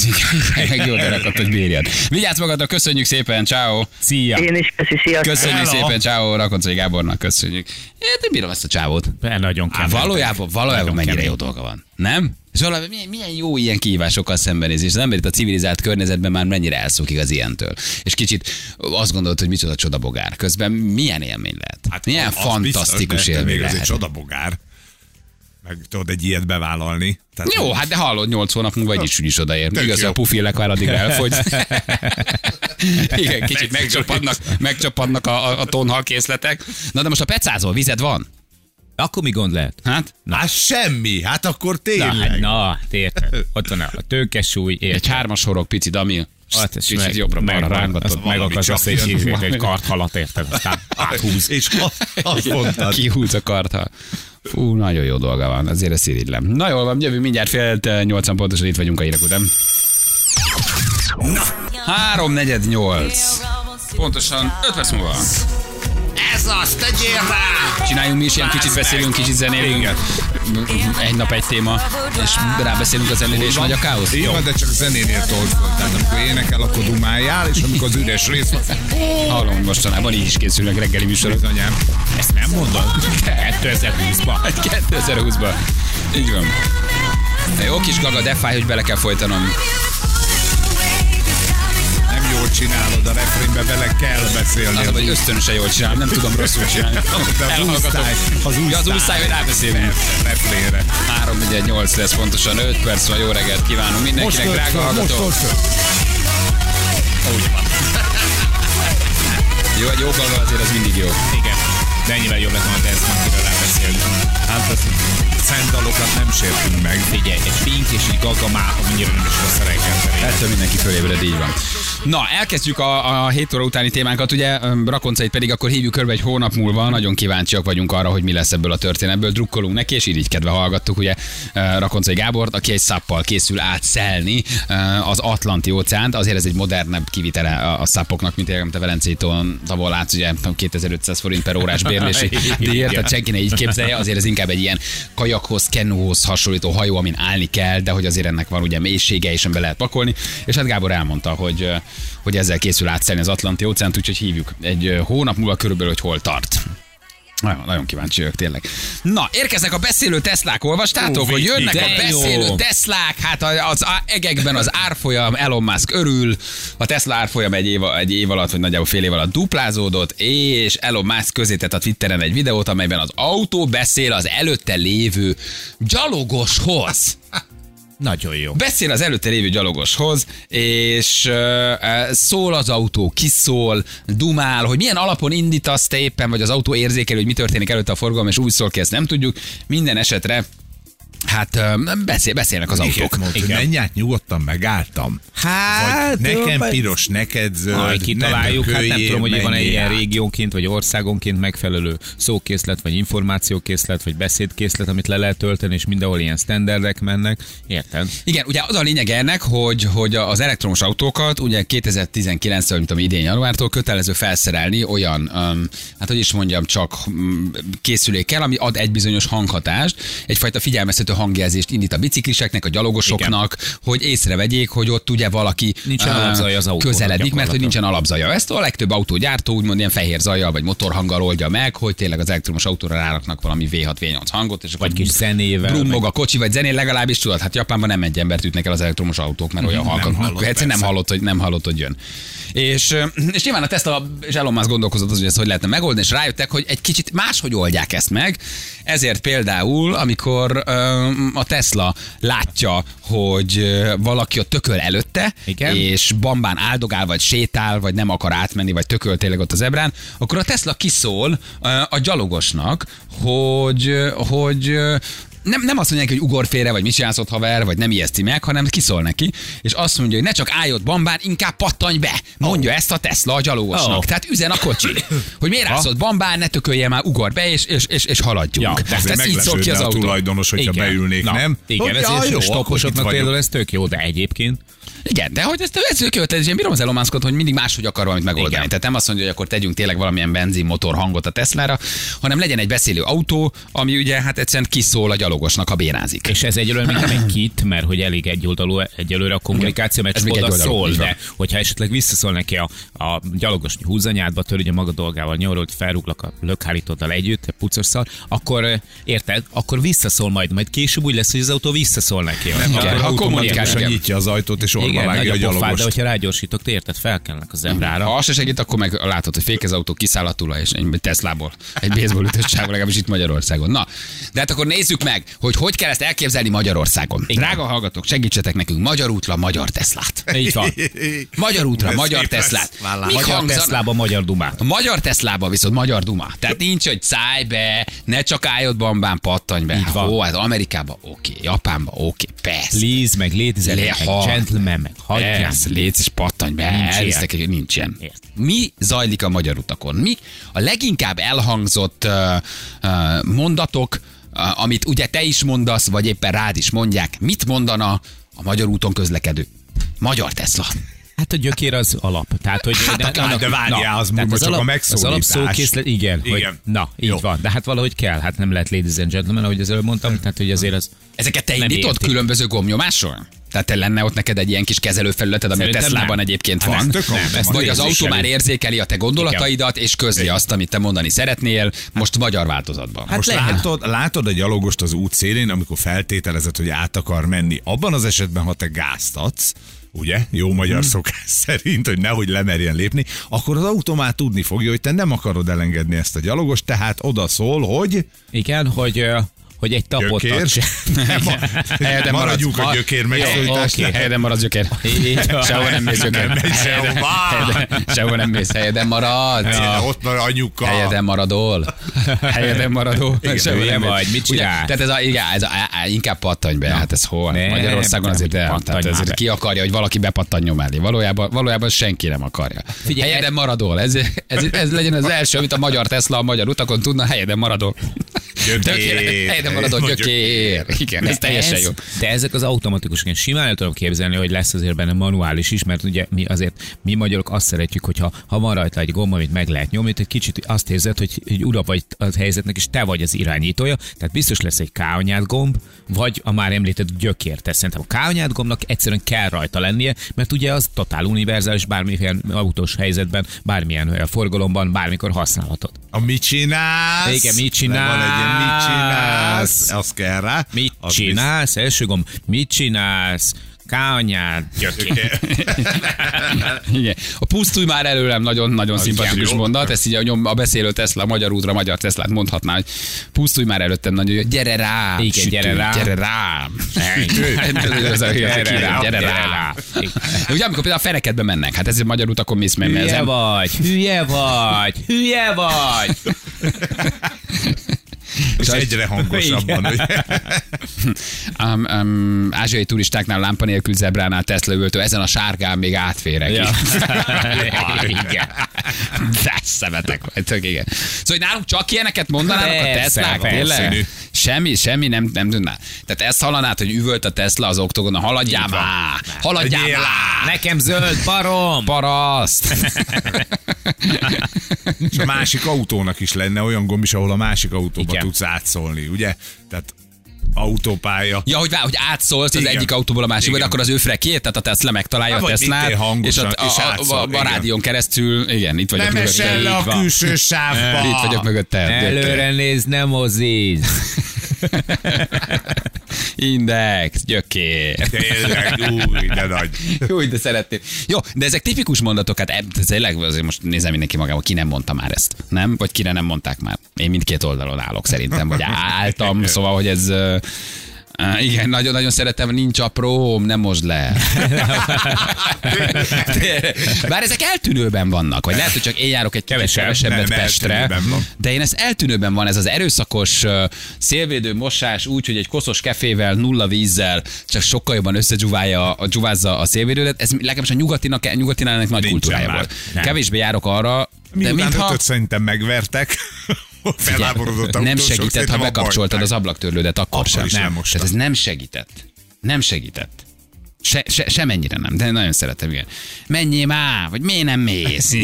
meg jó derekat, hogy bírjad. Vigyázz magadra, köszönjük szépen, ciao. Szia. Én is, köszi, sziasztok. Köszönjük Hello. szépen, ciao, Rakoncai Gábornak, köszönjük. Én nem bírom ezt a csávót. Be, nagyon kemény. valójában, valójában Nagyon mennyire kemény. jó dolga van. Nem? És valami, milyen, milyen jó ilyen kihívásokkal szembenézni, és az ember itt a civilizált környezetben már mennyire elszokik az ilyentől. És kicsit azt gondolod, hogy micsoda csodabogár. Közben milyen élmény lehet? Hát, milyen fantasztikus biztos, de- de élmény Még az egy lehet. csodabogár. Meg tudod egy ilyet bevállalni. Tehát Jó, hát de hallod, 8 hónap múlva egy is úgyis odaér. Igaz, a pufillek már addig elfogy. Igen, kicsit megcsapadnak, megcsapadnak a, a, a tonhal készletek. Na de most a pecázol, vized van? Akkor mi gond lehet? Hát? Hát semmi, hát akkor Na, tényleg. hát, na, hát érted. Ott van a tőkesúly, Egy érted. hármas horog, pici dami. Hát, és Kicsit meg, jobbra meg, balra meg, rángatod. azt meg valami akarsz azt egy, egy karthalat, érted? Aztán áthúz. És azt, mondtad. Kihúz a karta. Fú, nagyon jó dolga van, azért ezt irigylem. Na jól van, jövő mindjárt fél eh, nyolcan pontosan itt vagyunk a hírek után. Három negyed nyolc. Pontosan 5 perc múlva. Ez az, tegyél rá! Csináljunk mi is ilyen kicsit beszélünk, kicsit zenélünk. Egy nap egy téma, és rábeszélünk a zenére, és megy a káosz. Jó, de csak zenénél föl. Tehát amikor énekel, akkor dumáljál, és amikor az üres rész van, Hallom, mostanában így is készülnek reggeli műsorok. bizonyám. Ezt nem mondod? 2020-ban. 2020-ban. Így van. Jó kis gaga, de fáj, hogy bele kell folytanom. Jól csinálod, a refrénbe bele kell beszélni. Az, hogy ösztönösen jól csinálom, nem tudom rosszul csinálni. De az úsztály, az Ja, az úsztály, hogy rábeszélünk. refrénre. 3 4 8 lesz pontosan 5 perc van, jó reggelt kívánunk mindenkinek, drága hallgató. Úgy van. Jó, egy jó azért az mindig jó. Igen. De ennyivel jobb lett volna, de ezt amiről rábeszélünk. Hát az szent dalokat nem sértünk meg. Figyelj, egy pink és egy gaga már annyira nem is rossz a. Ettől mindenki fölébred, így van. Na, elkezdjük a, a 7 óra utáni témánkat, ugye Rakoncait pedig akkor hívjuk körbe egy hónap múlva, nagyon kíváncsiak vagyunk arra, hogy mi lesz ebből a történetből, drukkolunk neki, és így kedve hallgattuk ugye Rakoncai Gábort, aki egy szappal készül átszelni az Atlanti óceánt, azért ez egy modernebb kivitele a, szappoknak, mint a Velencétól tavol látsz, ugye 2500 forint per órás bérlési díjért, tehát senki ne így képzelje, azért ez inkább egy ilyen kajakhoz, kenóhoz hasonlító hajó, amin állni kell, de hogy azért ennek van ugye mélysége, és be lehet pakolni. És hát Gábor elmondta, hogy, hogy ezzel készül átszelni az Atlanti óceánt, úgyhogy hívjuk egy hónap múlva körülbelül, hogy hol tart. Nagyon, nagyon kíváncsi vagyok, tényleg. Na, érkeznek a beszélő Teslák, olvastátok, Ó, hogy jönnek a de jó. beszélő Teslák, hát az egekben az árfolyam, Elon Musk örül, a Tesla árfolyam egy év, egy év alatt, vagy nagyjából fél év alatt duplázódott, és Elon Musk közé tett a Twitteren egy videót, amelyben az autó beszél az előtte lévő gyalogoshoz. Nagyon jó. Beszél az előtte lévő gyalogoshoz, és uh, szól az autó, kiszól, dumál, hogy milyen alapon indítasz te éppen, vagy az autó érzékel, hogy mi történik előtte a forgalom, és úgy szól ki, ezt nem tudjuk. Minden esetre Hát beszél, beszélnek az Miket autók. mondta, hogy menj át, nyugodtan megálltam. Hát, Vagy nekem vagy- piros, neked zöld. Majd kitaláljuk, hát nem tudom, hogy van-e ilyen régiónként, vagy országonként megfelelő szókészlet, vagy információkészlet, vagy beszédkészlet, amit le lehet tölteni, és mindenhol ilyen standardek mennek. Érted? Igen, ugye az a lényeg ennek, hogy, hogy az elektromos autókat ugye 2019-től, mint ami idén januártól kötelező felszerelni olyan, um, hát hogy is mondjam, csak um, készülékkel, ami ad egy bizonyos hanghatást, egyfajta figyelmeztető hangjelzést indít a bicikliseknek, a gyalogosoknak, Igen. hogy észrevegyék, hogy ott ugye valaki Nincsen uh, alapzaja az autónak közeledik, mert hogy nincsen alapzaja. Ezt a legtöbb autógyártó úgymond ilyen fehér zajjal vagy motorhanggal oldja meg, hogy tényleg az elektromos autóra ráraknak valami V6, V8 hangot, és akkor Vagy kis zenével, brummog a kocsi, vagy zenén legalábbis tudod, hát Japánban nem egy embert ütnek el az elektromos autók, mert olyan halkan, egyszerűen nem hallott, hogy nem hallott, hogy jön. És, és nyilván a Tesla és Elon Musk gondolkozott az, hogy ezt hogy lehetne megoldani, és rájöttek, hogy egy kicsit máshogy oldják ezt meg. Ezért például, amikor a Tesla látja, hogy valaki ott tököl előtte, Igen. és bambán áldogál, vagy sétál, vagy nem akar átmenni, vagy tököl tényleg ott az ebrán, akkor a Tesla kiszól a gyalogosnak, hogy, hogy nem, nem azt mondják, hogy ugor félre, vagy mit csinálsz ott haver, vagy nem ijeszti meg, hanem kiszól neki, és azt mondja, hogy ne csak állj ott bambán, inkább pattanj be. Mondja ezt a Tesla a gyalogosnak. Oh. Tehát üzen a kocsi. Hogy miért állsz ott bambán, ne tökölje már, ugor be, és, és, és, és haladjunk. Ja, Tehát ez így szól ki az meglepődne a autó. tulajdonos, hogyha beülnék, Na, nem? Igen, ez jó, vagyok. például ez tök jó, de egyébként Igen, de hogy ezt, ez tehát én bírom az Elon Muskot, hogy mindig máshogy akar valamit megoldani. Igen. Tehát nem azt mondja, hogy akkor tegyünk tényleg valamilyen benzinmotor hangot a Teslára, hanem legyen egy beszélő autó, ami ugye hát egyszerűen kiszól a gyalogosnak, ha bénázik. És ez egyelőre még nem egy kit, mert hogy elég egyoldalú egyelőre a kommunikáció, mert csak oda szól, de hogyha esetleg visszaszól neki a, a gyalogos hogy húzza nyádba, törődje maga dolgával, nyomorult, felrúglak a lökhárítóddal együtt, a pucosszal, akkor érted, akkor visszaszól majd, majd később úgy lesz, hogy az autó visszaszól neki. Nem, akkor ha automatikusan kommunikál, nyitja az ajtót, és Igen, vágja a a pofád, de gyalogost. hogyha rágyorsítok, te érted, felkelnek a zebrára. Ha az se segít, akkor meg látod, hogy fék az autó, kiszáll a tula, és egy Teslából. Egy baseball ütős csávó, legalábbis itt Magyarországon. Na, de hát akkor nézzük meg, hogy hogy kell ezt elképzelni Magyarországon. Igen. Drága hallgatók, segítsetek nekünk magyar útra, magyar Teslát. Így van. Magyar útra, Ez magyar. Teslát. Magyar? Teslába, magyar Dumát. A magyar Teslában viszont magyar duma. Tehát nincs, hogy szállj be, ne csak állj ott bambán, pattanj be. Így van. Ó, hát Amerikában oké, Japánban oké, persze. Please, meg létezel, gentleman, meg hagyjál. Persze, légy és pattanj be. Nincs nincs ilyen. Ért. Mi zajlik a magyar utakon? Mi a leginkább elhangzott uh, uh, mondatok, uh, amit ugye te is mondasz, vagy éppen rád is mondják, mit mondana a magyar úton közlekedő? Magyar Tesla. Hát a gyökér az alap. Tehát, hogy Hát akár, de várjál, az tehát most csak a Az megszólítás. alapszókészlet, igen, Igen. Hogy, na, így Jó. van. De hát valahogy kell. Hát nem lehet ladies and gentlemen, ahogy az előbb mondtam. Tehát, hogy azért az... Ezeket te indítod értik. különböző gombnyomással? Tehát te lenne ott neked egy ilyen kis kezelőfelületed, ami a Szerintem Teslában nem. egyébként Hát van. ez. Vagy az autó már érzékeli a te gondolataidat, és közli azt, amit te mondani szeretnél, most magyar változatban. Hát Most lehet. látod, látod a gyalogost az út szélén, amikor feltételezed, hogy át akar menni. Abban az esetben, ha te gázt adsz, ugye, jó magyar Hmm. szokás szerint, hogy nehogy lemerjen lépni, akkor az autó már tudni fogja, hogy te nem akarod elengedni ezt a gyalogost, tehát oda szól, hogy Igen, hogy, hogy egy tapot gyökér. ad. Helyeden Maradjunk a gyökér megszólításnál. oké, Helyeden maradsz gyökér. Sehova nem mész gyökér. Sehova. Nem mész, helyeden maradsz. Ja. Ott van anyuka. Helyeden maradol. Helyeden. Igen, Sehova nem vagy, mit Ugye, csinálsz? Tehát ez a, igen, ez a, inkább pattanj be, hát ez hol? Magyarországon azért nem, el, tehát ezért ki akarja, hogy valaki bepattanjon mellé. Valójában, valójában senki nem akarja. Figyelj, helyeden maradol. Ez, ez, ez, legyen az első, amit a magyar Tesla a magyar utakon tudna, helyeden maradol. Gyökér. Helyeden maradol, Vagy gyökér. Igen, ez teljesen jó. De ezek az automatikusak, én simán el tudom képzelni, hogy lesz azért benne manuális is, mert ugye mi azért, mi magyarok azt szeretjük, hogyha ha van rajta egy gomb, amit meg lehet nyomni, egy kicsit azt érzed, hogy, hogy ura vagy a helyzetnek, és te vagy az irányítója, tehát biztos lesz egy káonyát gomb, vagy a már említett gyökér. Tehát szerintem a káonyát gombnak egyszerűen kell rajta lennie, mert ugye az totál univerzális, bármilyen autós helyzetben, bármilyen olyan forgalomban, bármikor használhatod. A mit csinálsz? Igen, mit Meg Van egy ilyen mit csinálsz? Csinálsz? Az kell rá. Mit Az csinálsz? Első gomb, mit csinálsz? Gyökér. Igen. A pusztulj már előlem nagyon-nagyon szimpatikus jó. mondat, ezt így a, nyom, a beszélő Tesla, a magyar útra, magyar Teslát mondhatná, hogy pusztulj már előttem nagyon jó, gyere rá, Igen, sütő, gyere rá. gyere rá. A- Gyere rá. Ugye amikor például a fenekedbe mennek, hát ez a magyar utakon mész, ez Hülye vagy, hülye vagy, hülye vagy. És egyre hangosabban. Um, um, ázsiai turistáknál lámpa nélkül zebránál Tesla ültő, ezen a sárgán még átférek. Ja. igen. De szemetek vagy, tök igen. Szóval hogy nálunk csak ilyeneket mondanának a Teslák, tényleg? Semmi, semmi nem, nem tudná. Tehát ezt hallanád, hogy üvölt a Tesla az oktogon, haladjál már, haladjál már. Nekem zöld barom! Paraszt! És a másik autónak is lenne olyan gomb is, ahol a másik autóba. Tudsz átszólni, ugye? Tehát autópálya. Ja, hogy, hogy átszólsz az Igen. egyik autóból a másikba, de akkor az ő frekét, tehát a Tesla megtalálja Hát, a Teslát, és a, és a, a, átszól, a, a igen. rádión keresztül, igen, itt vagyok Nem esel le a külső sávba. Itt vagyok mögötted. Előre néz, nem mozíz. Index, gyökér. Tényleg, új, de nagy. Úgy, de szeretném. Jó, de ezek tipikus mondatok, hát ez tényleg azért most nézem mindenki magába, ki nem mondta már ezt, nem? Vagy kire nem mondták már. Én mindkét oldalon állok szerintem, vagy álltam, szóval, hogy ez... igen, nagyon-nagyon szeretem, nincs apróm, nem most le. Bár ezek eltűnőben vannak, vagy lehet, hogy csak én járok egy kevesebb, kevesebbet nem, Pestre, de én ez eltűnőben van, ez az erőszakos szélvédő mosás úgy, hogy egy koszos kefével, nulla vízzel csak sokkal jobban összedzsuválja, a, dzsuvázza a szélvédődet, ez legalábbis a nyugatinak, nyugatinának nagy Nincsen kultúrája már. volt. Nem. Kevésbé járok arra, de Miután mintha ötöt szerintem megvertek, feláborodott nem segített, ha bekapcsoltad az ablaktörlődet, akkor, Akkor sem. Nem. Tehát ez nem segített. Nem segített. Se, se, semennyire nem, de nagyon szeretem, igen. Menjél már, vagy miért nem mész?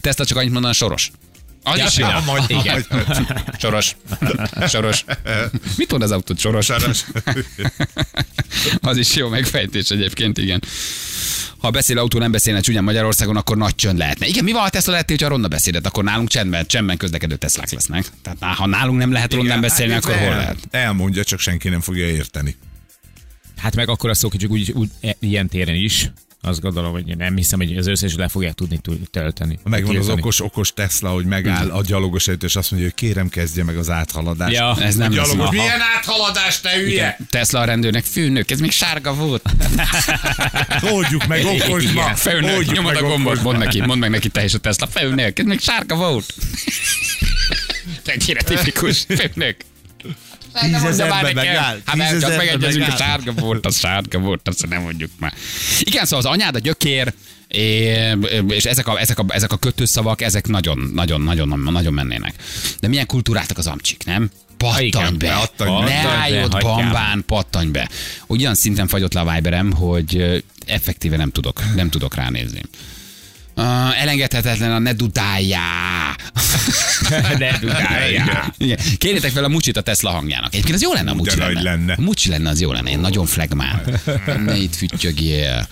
Tesla csak annyit mondaná, soros. Az is jó. Ja, majd- Igen. Soros. Soros. Mit mond az autót? Soros. Saras. Az is jó megfejtés egyébként, igen. Ha beszél autó, nem beszélne csúnyán Magyarországon, akkor nagy csönd lehetne. Igen, mi van, ha Tesla lehet, hogyha ronda beszédet, akkor nálunk csendben, csendben közlekedő Teslák lesznek. Tehát ha nálunk nem lehet rondán beszélni, Hát, akkor hol lehet? Elmondja, csak senki nem fogja érteni. Hát meg akkor azt szokjuk úgy, úgy e- ilyen téren is. Azt gondolom, hogy nem hiszem, hogy az összes le fogják tudni tud- tölteni. Megvan az Tiltani. okos, okos Tesla, hogy megáll a gyalogos előtt, és azt mondja, hogy kérem kezdje meg az áthaladást. Ja, Ez nem a lesz. gyalogos, Aha. milyen áthaladás, te hülye? Tesla a rendőrnek, főnök, ez még sárga volt. Oldjuk meg okosba. Főnök, Oldjuk nyomod meg a gombot, mondd neki, mondd meg neki te is a Tesla. Főnök, ez még sárga volt. Ennyire tipikus, főnök. Tízezerbe megáll. Hát mert csak megegyezünk, a sárga volt, az sárga volt, azt nem mondjuk már. Igen, szóval az anyád a gyökér, és ezek a, ezek a, ezek a kötőszavak, ezek nagyon, nagyon, nagyon, nagyon mennének. De milyen kultúrátak az amcsik, nem? Pattanj be, pattanj be. ne állj ott bambán, pattanj be. Ugyan szinten fagyott le a Viberem, hogy effektíve nem tudok, nem tudok ránézni. Uh, elengedhetetlen a ne dudáljá. Ne dudáljá. Igen. Kérjétek fel a Mucsit a Tesla hangjának. Egyébként az jó lenne a de Mucsi nagy lenne. lenne. A Mucsi lenne, az jó lenne. Én nagyon flegmán. Ne itt füttyögjél.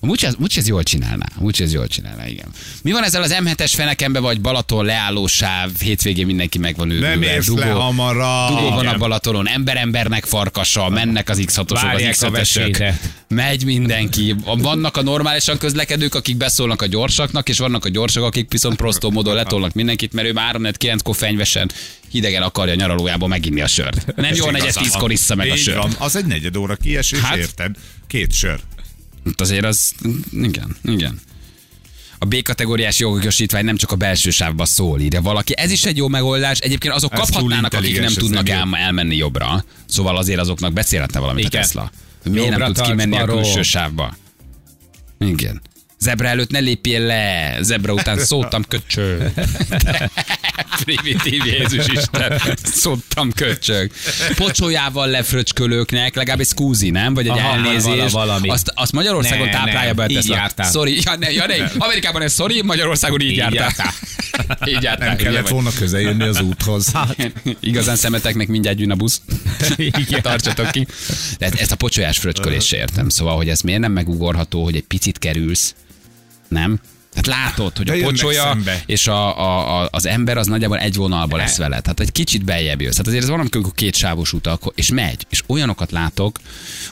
A Mucsi, az, Mucsi az jól csinálná. A Mucsi az jól csinálná, igen. Mi van ezzel az M7-es fenekembe, vagy Balaton leállósáv, hétvégén mindenki meg van őrülve. Nem érsz le hamarabb. Dugó van a. Balatonon, ember-embernek farkasa, mennek az X6-osok, az Várják a X5-ösök. vesélyt. Megy mindenki. Vannak a normálisan közlekedők, akik beszólnak a gyorsaknak, és vannak a gyorsak, akik viszont prostó módon letolnak mindenkit, mert ő már 3 9 kor fenyvesen hidegen akarja nyaralójába meginni a sört. Nem jó, negyed tízkor issza meg a sört. van, az egy negyed óra kiesés, Hát- érted? Két sör. Hát Azért az, igen, igen. A B-kategóriás jogosítvány nem csak a belső sávba szól, ide valaki. Ez is egy jó megoldás. Egyébként azok Ez kaphatnának, akik nem tudnak nem el, elmenni jobbra. Szóval azért azoknak beszélhetne valamit Igen. a Tesla. Miért nem Jobbra tudsz tarts, kimenni a külső sávba? Igen. Zebra előtt ne lépjél le, zebra után szóltam köcsög. Primitív Jézus Isten, szóltam köcsög. Pocsolyával lefröcskölőknek, legalább egy szkúzi, nem? Vagy egy Aha, elnézés. vala- valami. Azt, azt Magyarországon Nem, táplálja be így jártál. Sorry, ja, ne, ja, ne. Amerikában ez sorry, Magyarországon így, Így jártál. jártál. így jártál. Nem kellett volna közel jönni az úthoz. Igazán szemeteknek mindjárt jön a busz. Igen. Tartsatok ki. De ezt a pocsolyás fröcskölést se értem. Szóval, hogy ez miért nem megugorható, hogy egy picit kerülsz, nem? Tehát látod, hogy De a pocsolya és a, a, a, az ember az nagyjából egy vonalba lesz vele. Tehát egy kicsit beljebb jössz. Tehát azért ez van, amikor két sávos utak, és megy. És olyanokat látok,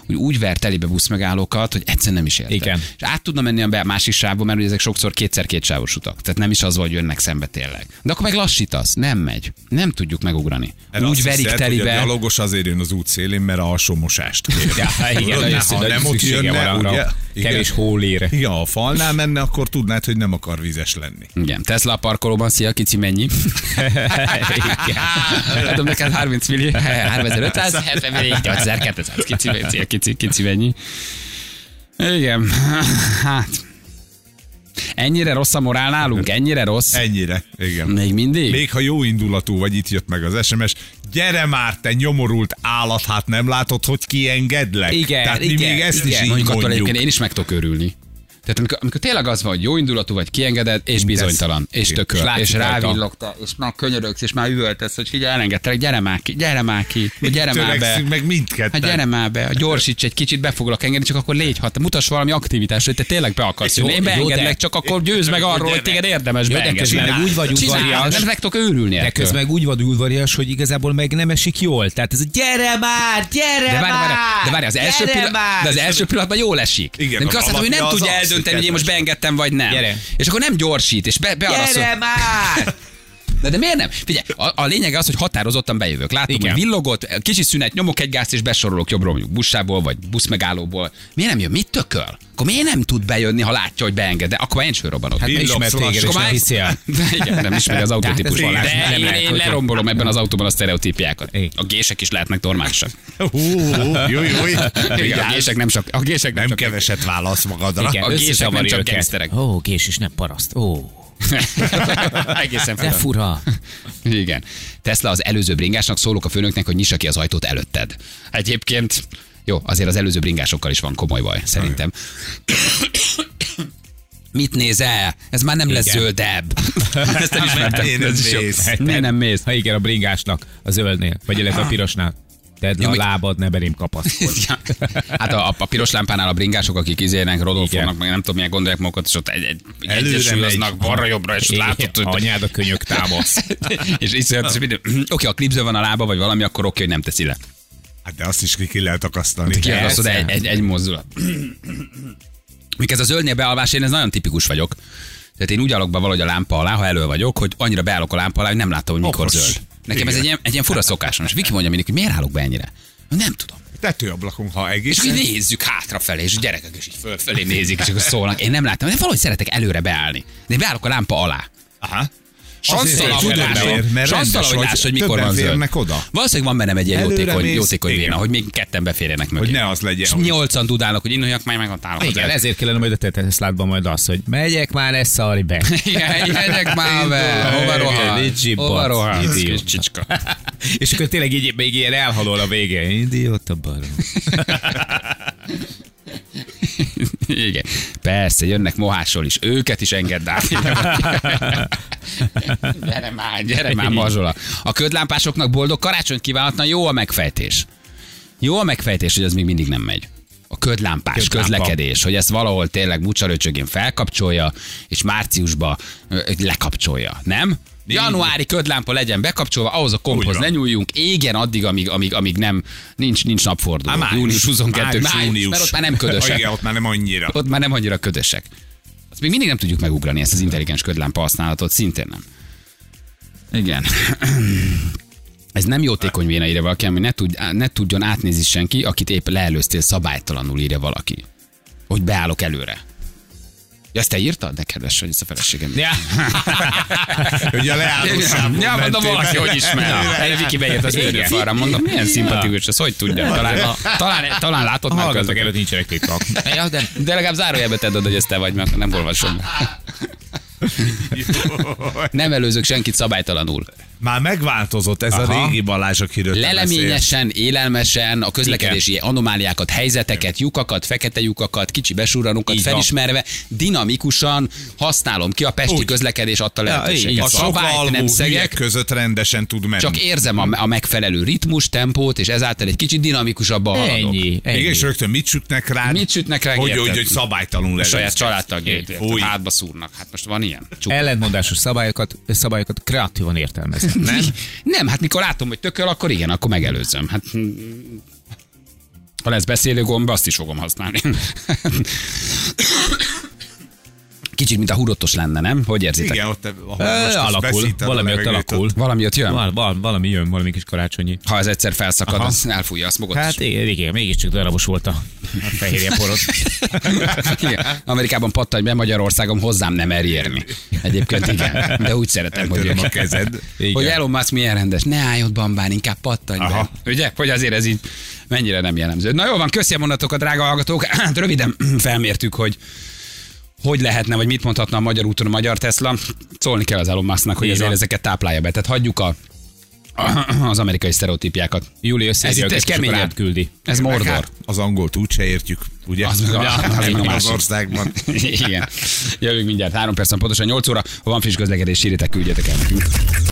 hogy úgy ver telibe buszmegállókat, hogy egyszer nem is érted. Igen. És át tudna menni a másik sávba, mert ugye ezek sokszor kétszer két sávos utak. Tehát nem is az, hogy jönnek szembe tényleg. De akkor meg lassítasz, nem megy. Nem tudjuk megugrani. Erre úgy verik hiszed, hogy telibe. A gyalogos azért jön az út szélén, mert a kér. Ja, igen, Tudod, ha nem ott jönne, ugye? Kevés hólére. Igen, ha a falnál menne, akkor tudnád, hogy nem akar vizes lenni. Igen, Tesla parkolóban, szia, kicsi mennyi? Adom neked 30 millió, 3500, 70 millió, 8200, kicsi, szia, kicsi, kicsi mennyi? Igen, hát... Ennyire rossz a morál nálunk? Ennyire rossz? Ennyire, igen. Még mindig? Még ha jó indulatú vagy, itt jött meg az SMS, gyere már, te nyomorult állat, hát nem látod, hogy kiengedlek? Igen, Tehát mi igen, még ezt igen. is így Mondjuk én is meg tudok örülni. Tehát amikor, amikor tényleg az van, hogy jó indulatú vagy, kiengedett, és bizonytalan, és tököl, És és, látszik és rajta. rávillogta, és már könyörögsz, és már üvöltesz, hogy figyelj, elengedtelek, gyere már ki, gyere már ki, gyere már be. Meg mindketten. Hát gyere már be, gyorsíts egy kicsit, be foglak engedni, csak akkor légy hat, mutass valami aktivitást, hogy te tényleg be akarsz jönni. Én beengedlek, csak akkor győzd meg arról, hogy téged érdemes beengedni. meg úgy vagy udvarias. nem meg tudok őrülni De közben meg úgy vagy udvarias, hogy igazából meg nem esik jól. Tehát ez a gyere már, gyere már! de várj, az első, pillanatban jól esik. Igen, azt hogy nem tudja eldönteni, hogy én most beengedtem, vagy nem. Gyere. És akkor nem gyorsít, és be, bearaszol. Gyere már! De, de miért nem? Figyelj, a, a lényeg az, hogy határozottan bejövök. Látom, Igen. hogy villogott, kicsi szünet, nyomok egy gázt, és besorolok jobbról mondjuk bussából, vagy buszmegállóból. Miért nem jön? Mit tököl? Akkor miért nem tud bejönni, ha látja, hogy beenged? De akkor már én is fölrobbanok. Hát Villogsz ismer téged, és nem hiszi el. De igen, nem ismeri az tényleg De nem én, én lerombolom ebben az autóban a sztereotípiákat. A gések is lehetnek normálisak. Jó, jó, a gések nem csak, a gések nem, nem csak keveset válasz magadra. Igen, A gések nem csak gangsterek. Ó, gés is nem paraszt. Ó, Egészen de fel. fura. Igen. Tesla az előző bringásnak szólok a főnöknek, hogy nyissa ki az ajtót előtted. Egyébként jó, azért az előző bringásokkal is van komoly baj, szerintem. Mit nézel? Ez már nem lesz Igen. zöldebb. Ezt nem ismertem. Miért nem Ez is mész? Miért nem mész? Ha igen, a bringásnak, a zöldnél, vagy illetve a pirosnál. Tedd le Ja, a lábad, ne belém kapaszkodj. Ja. Hát a, a piros lámpánál a bringások, akik izének, Rodolfónak, meg nem tudom, milyen gondolják magukat, és ott egy, egy, egyesülöznek balra-jobbra, és látod, hogy Anyád a könyök támasz. és iszonyatos minden. Oké, a klipző van a lába, vagy valami, akkor oké, hogy nem teszi le. Hát de azt is ki, ki lehet akasztani. Kiakasztod Persze. egy, egy, egy mozdulat. Míg ez a zöldnél bealvás, én ez nagyon tipikus vagyok. Tehát én úgy állok be valahogy a lámpa alá, ha elő vagyok, hogy annyira beállok a lámpa alá, hogy nem látom, hogy mikor Okos. zöld. Nekem ez Igen. egy ilyen, egy ilyen fura szokásom. És Viki mondja mindig, hogy miért állok be ennyire? Nem tudom. Tetőablakon, ha És egész. így nézzük hátrafelé, és a gyerekek is így fölfelé nézik, és akkor szólnak. Én nem láttam, de valahogy szeretek előre beállni. De én beállok a lámpa alá. Aha. Azért hogy láss, hogy mikor van zöld. oda. Valószínűleg van bennem egy ilyen jótékony, jótékony véna, hogy még ketten beférjenek meg. Hogy ne az legyen, És nyolcan dudálnak, hogy induljak, majd megontálok. Igen, ezért kellene majd a te Tesládban majd az, hogy megyek már, ne szarj be. Igen, megyek már be. Hova rohan? Hova rohan? csicska. És akkor tényleg így még ilyen elhalol a vége. Idióta barom. Igen. Persze, jönnek mohásról is. Őket is engedd át. gyere már, gyere már, mazsola. A ködlámpásoknak boldog karácsonyt kívánhatna, jó a megfejtés. Jó a megfejtés, hogy az még mindig nem megy. A ködlámpás Ködlámpa. közlekedés, hogy ezt valahol tényleg mucsaröcsögén felkapcsolja, és márciusba lekapcsolja, nem? Januári ködlámpa legyen bekapcsolva, ahhoz a komphoz ne nyúljunk, égjen addig, amíg, amíg, amíg nem, nincs, nincs napforduló. Május, június 22. május, május, június. mert ott már nem ködösek. Igen, ott már nem annyira. Ott már nem annyira ködösek. Azt még mindig nem tudjuk megugrani, ezt az intelligens ködlámpa használatot, szintén nem. Igen. Ez nem jótékony véna, írja valaki, ami ne, tud, ne tudjon átnézni senki, akit épp leelőztél szabálytalanul, írja valaki. Hogy beállok előre. Ja, ezt te írtad? De kedves ez a feleségem. Ja. Hogy a leálló Ja, mondom, valaki, hogy ismer. Egy Viki beírt az űrfalra, mondom, milyen szimpatikus, ez hogy tudja? Talán, talán, talán látod A már közben. előtt nincsenek titkak. Ja, de De legalább zárójelbe tedd hogy ez te vagy, mert nem olvasom. Nem előzök senkit szabálytalanul. Már megváltozott ez Aha. a régi Balázs, akiről. Leleményesen, élelmesen, a közlekedési anomáliákat, helyzeteket, lyukakat, fekete lyukakat, kicsi van. felismerve, dinamikusan használom ki a pesti Úgy. közlekedés adta lehetőséget. A sok Szabályt nem szegek, között rendesen tud menni. csak érzem a, a megfelelő ritmus, tempót, és ezáltal egy kicsit dinamikusabban haladok. ennyi, ennyi. Igen, és rögtön mit sütnek rád? Mit sütnek rá? Hogy, érted? hogy, hogy szabálytalanul A saját családtagjait hátba szúrnak. Hát most van ilyen? Csupa. Ellentmondásos szabályokat, szabályokat kreatívan értelmezni. Nem? Nem, hát mikor látom, hogy tököl, akkor igen, akkor megelőzöm. Hát, mm, ha lesz beszélő gomba, azt is fogom használni. Kicsit, mint a hurottos lenne, nem? Hogy érzitek? Igen, ott ahol Ö, most azt alakul, valami ott alakul. Valami ott jön? Val, val, valami jön, valami kis karácsonyi. Ha ez egyszer felszakad, Aha. az elfújja a smogot. Hát igen, igen, mégiscsak darabos volt a, a fehérje porod. igen. Amerikában pattanj be, Magyarországon hozzám nem mer érni. Egyébként igen, de úgy szeretem, hogy, Eltöröm a kezed. Igen. hogy Elon Musk milyen rendes. Ne állj ott bambán, inkább pattanj be. Aha. Ugye? Hogy azért ez így mennyire nem jellemző. Na jó van, köszi a mondatokat, drága hallgatók. Röviden felmértük, hogy hogy lehetne, vagy mit mondhatna a magyar úton a magyar Tesla. Szólni kell az Elon Musknak, hogy azért ezeket táplálja be. Tehát hagyjuk a, az amerikai sztereotípiákat. Júli Ez összeírja, itt egy kemény átküldi. Ez Mordor. hát Az angolt úgyse értjük, ugye? Az meg a- Ja, az meg az országban. Igen. Jövünk mindjárt, három percen pontosan 8 óra. Ha van friss közlekedés, írjátok, küldjetek el nekünk.